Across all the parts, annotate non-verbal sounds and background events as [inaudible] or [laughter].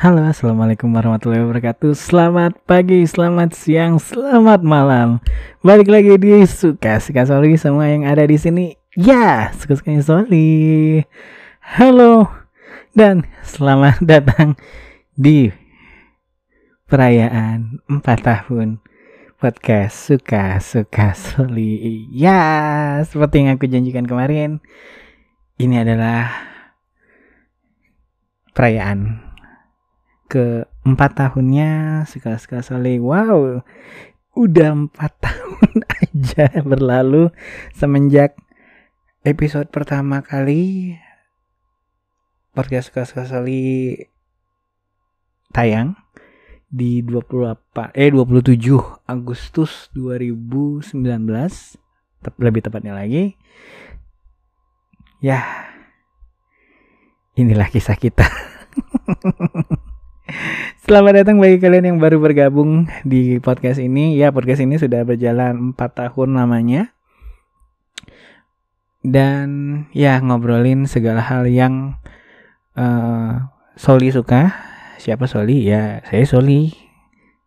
Halo, assalamualaikum warahmatullahi wabarakatuh. Selamat pagi, selamat siang, selamat malam. Balik lagi di suka suka Soli semua yang ada di sini. Ya, suka suka Soli. Halo dan selamat [laughs] datang di perayaan 4 tahun podcast suka suka Soli. Ya, seperti yang aku janjikan kemarin, ini adalah perayaan ke empat tahunnya suka-suka Soli. Wow, udah empat [laughs] tahun aja berlalu semenjak episode pertama kali podcast suka-suka Soli tayang di 28 eh 27 Agustus 2019 Tep, lebih tepatnya lagi ya inilah kisah kita [laughs] [laughs] Selamat datang bagi kalian yang baru bergabung di podcast ini. Ya, podcast ini sudah berjalan 4 tahun lamanya. Dan ya ngobrolin segala hal yang uh, Soli suka. Siapa Soli? Ya, saya Soli.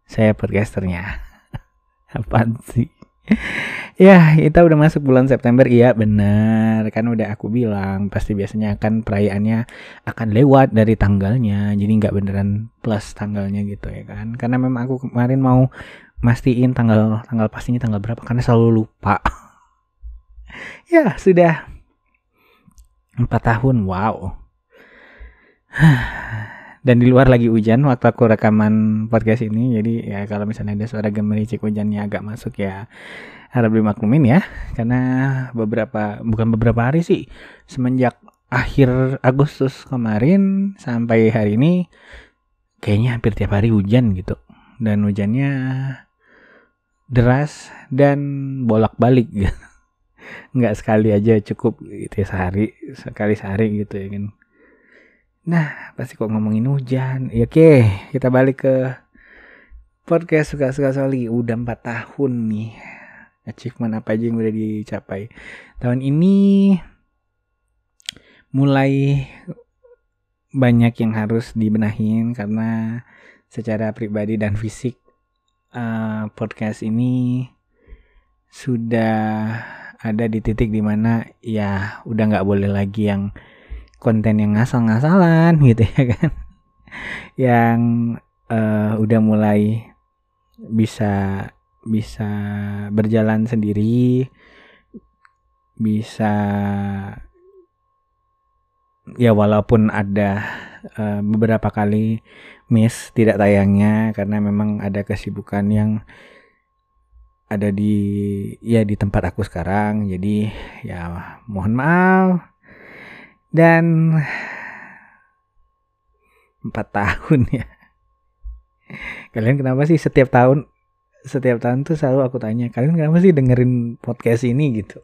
Saya podcasternya. [laughs] Apaan sih? Ya kita udah masuk bulan September. Iya bener kan udah aku bilang pasti biasanya kan perayaannya akan lewat dari tanggalnya. Jadi nggak beneran plus tanggalnya gitu ya kan. Karena memang aku kemarin mau mastiin tanggal tanggal pastinya tanggal berapa karena selalu lupa. [laughs] Ya sudah empat tahun. Wow. [sighs] Dan di luar lagi hujan waktu aku rekaman podcast ini. Jadi ya kalau misalnya ada suara gemericik hujannya agak masuk ya harap dimaklumin ya karena beberapa bukan beberapa hari sih semenjak akhir Agustus kemarin sampai hari ini kayaknya hampir tiap hari hujan gitu dan hujannya deras dan bolak-balik gitu [laughs] nggak sekali aja cukup gitu ya sehari sekali sehari gitu ya kan Nah, pasti kok ngomongin hujan. Ya oke, kita balik ke podcast suka-suka Soli. Udah 4 tahun nih. Achievement apa aja yang udah dicapai. Tahun ini mulai banyak yang harus dibenahin karena secara pribadi dan fisik uh, podcast ini sudah ada di titik di mana ya udah nggak boleh lagi yang konten yang ngasal-ngasalan [laughs] gitu ya kan yang uh, udah mulai bisa bisa berjalan sendiri bisa ya walaupun ada uh, beberapa kali miss tidak tayangnya karena memang ada kesibukan yang ada di ya di tempat aku sekarang. Jadi ya mohon maaf. Dan empat [laughs] tahun ya. Kalian kenapa sih setiap tahun setiap tahun tuh selalu aku tanya kalian kenapa sih dengerin podcast ini gitu.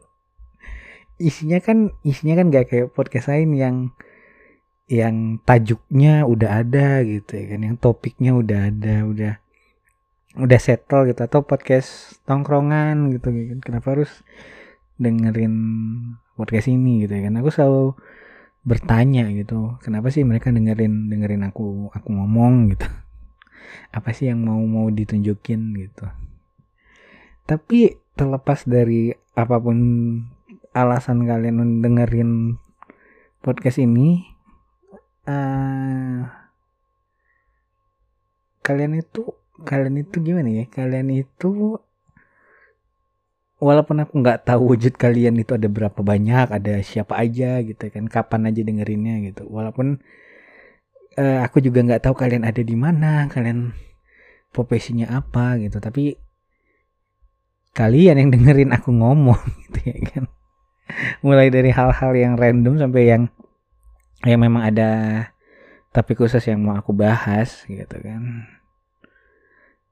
Isinya kan isinya kan gak kayak podcast lain yang yang tajuknya udah ada gitu ya kan yang topiknya udah ada udah udah settle gitu atau podcast tongkrongan gitu kan kenapa harus dengerin podcast ini gitu ya kan? Aku selalu bertanya gitu kenapa sih mereka dengerin dengerin aku aku ngomong? gitu apa sih yang mau mau ditunjukin gitu tapi terlepas dari apa pun alasan kalian dengerin podcast ini uh, kalian itu kalian itu gimana ya kalian itu walaupun aku nggak tahu wujud kalian itu ada berapa banyak, ada siapa aja gitu kan, kapan aja dengerinnya gitu. Walaupun uh, aku juga nggak tahu kalian ada di mana, kalian profesinya apa gitu. Tapi kalian yang dengerin aku ngomong [laughs] gitu ya kan. Mulai dari hal-hal yang random sampai yang yang memang ada tapi khusus yang mau aku bahas gitu kan.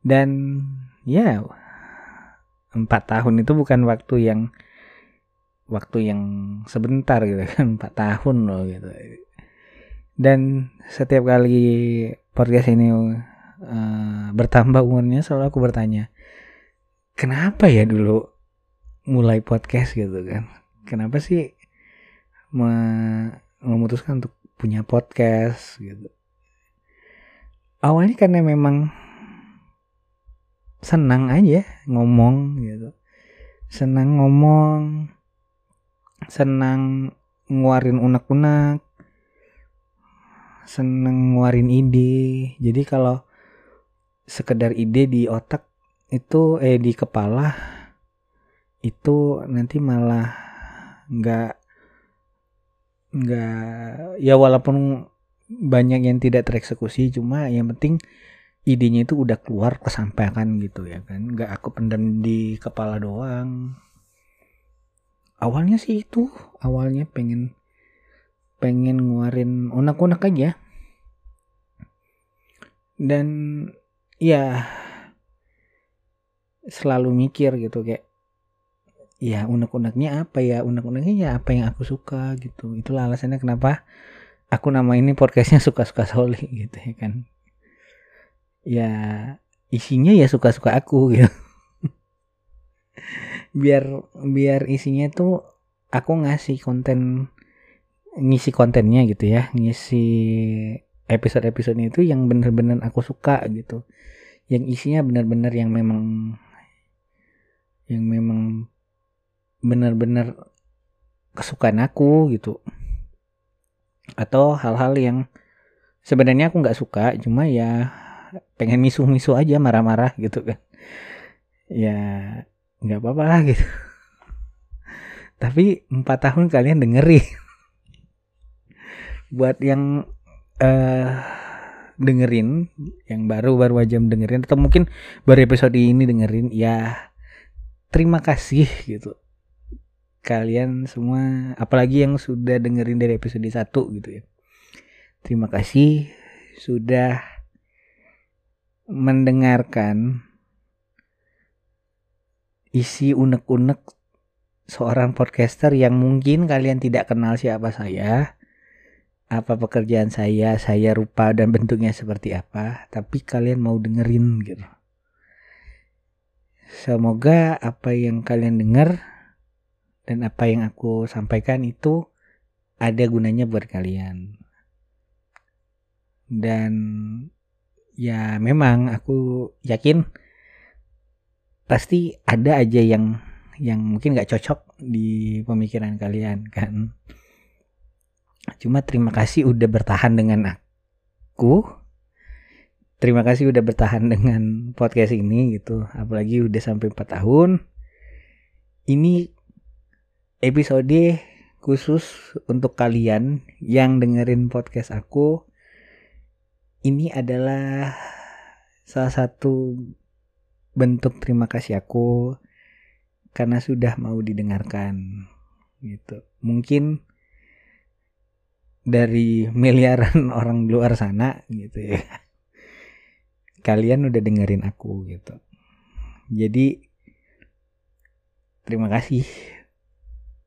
Dan ya empat tahun itu bukan waktu yang waktu yang sebentar gitu kan [laughs] empat tahun loh gitu dan setiap kali podcast ini uh, bertambah umurnya selalu aku bertanya kenapa ya dulu mulai podcast gitu kan? Kenapa sih memutuskan untuk punya podcast gitu? Awalnya karena memang senang aja ngomong gitu. Senang ngomong senang nguarin unek-unek seneng nguarin ide. Jadi kalau sekedar ide di otak itu eh di kepala itu nanti malah nggak nggak ya walaupun banyak yang tidak tereksekusi cuma yang penting idenya itu udah keluar kesampaikan gitu ya kan? Nggak aku pendam di kepala doang. Awalnya sih itu awalnya pengen pengen nguarin unek-unek aja. Dan ya selalu mikir gitu kayak ya unek-uneknya apa ya? Unek-uneknya ya apa yang aku suka gitu. Itulah alasannya kenapa aku nama ini podcastnya suka-suka soli [laughs] gitu ya kan. Ya isinya ya suka-suka aku [laughs] gitu. Biar biar isinya tuh aku ngasih konten ngisi kontennya gitu ya ngisi episode-episode itu yang bener-bener aku suka gitu. Yang isinya bener-bener yang memang yang memang bener-bener kesukaan aku gitu. Atau hal-hal yang sebenarnya aku nggak suka cuma ya pengen misu-misu aja marah-marah gitu kan. Ya nggak apa-apa lah gitu. Tapi empat tahun kalian dengerin buat yang uh, dengerin yang baru baru aja dengerin atau mungkin baru episode ini dengerin ya terima kasih gitu. Kalian semua apalagi yang sudah dengerin dari episode 1 gitu ya. Terima kasih sudah mendengarkan isi unek-unek seorang podcaster yang mungkin kalian tidak kenal siapa saya apa pekerjaan saya, saya rupa dan bentuknya seperti apa, tapi kalian mau dengerin gitu. Semoga apa yang kalian dengar dan apa yang aku sampaikan itu ada gunanya buat kalian. Dan ya memang aku yakin pasti ada aja yang yang mungkin gak cocok di pemikiran kalian kan Cuma terima kasih udah bertahan dengan aku. Terima kasih udah bertahan dengan podcast ini gitu. Apalagi udah sampai 4 tahun. Ini episode khusus untuk kalian yang dengerin podcast aku. Ini adalah salah satu bentuk terima kasih aku karena sudah mau didengarkan gitu. Mungkin dari miliaran [laughs] orang luar sana gitu ya. Kalian udah dengerin aku gitu. Jadi terima kasih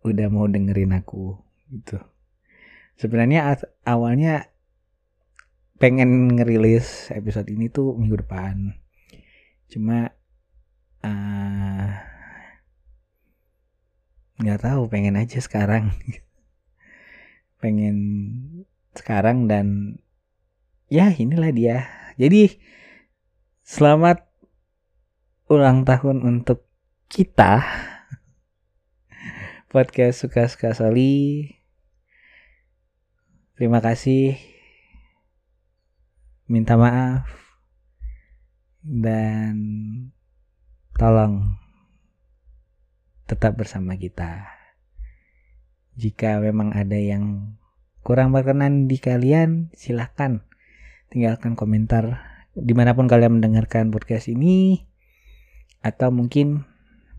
udah mau dengerin aku gitu. Sebenarnya awalnya pengen ngerilis episode ini tuh minggu depan. Cuma uh, nggak uh, tahu pengen aja sekarang [laughs] pengen sekarang dan ya inilah dia. Jadi selamat ulang tahun untuk kita [laughs] podcast suka-suka Soli. Terima kasih. Minta maaf. Dan tolong tetap bersama kita jika memang ada yang kurang berkenan di kalian silahkan tinggalkan komentar di mana pun kalian mendengarkan podcast ini atau mungkin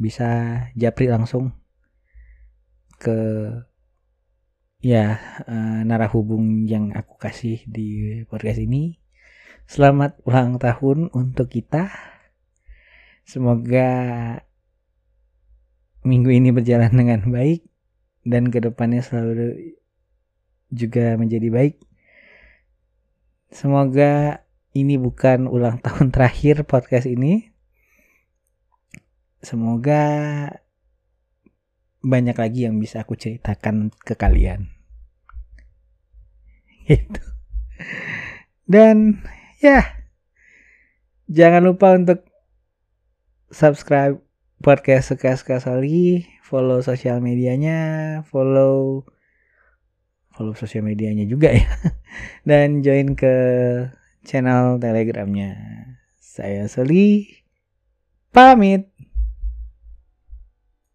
bisa japri langsung ke ya uh, narah hubung yang aku kasih di podcast ini. Selamat ulang tahun untuk kita. Semoga minggu ini berjalan dengan baik dan ke depannya selalu juga menjadi baik. Semoga ini bukan ulang [laughs] tahun terakhir podcast ini. Semoga banyak lagi yang bisa aku ceritakan ke kalian. [laughs] Gitu. Dan ya, Jangan lupa untuk subscribe podcast suka-suka Soli, follow sosial medianya, follow follow sosial medianya juga ya. [laughs] Dan join ke channel telegramnya. Saya Soli, pamit.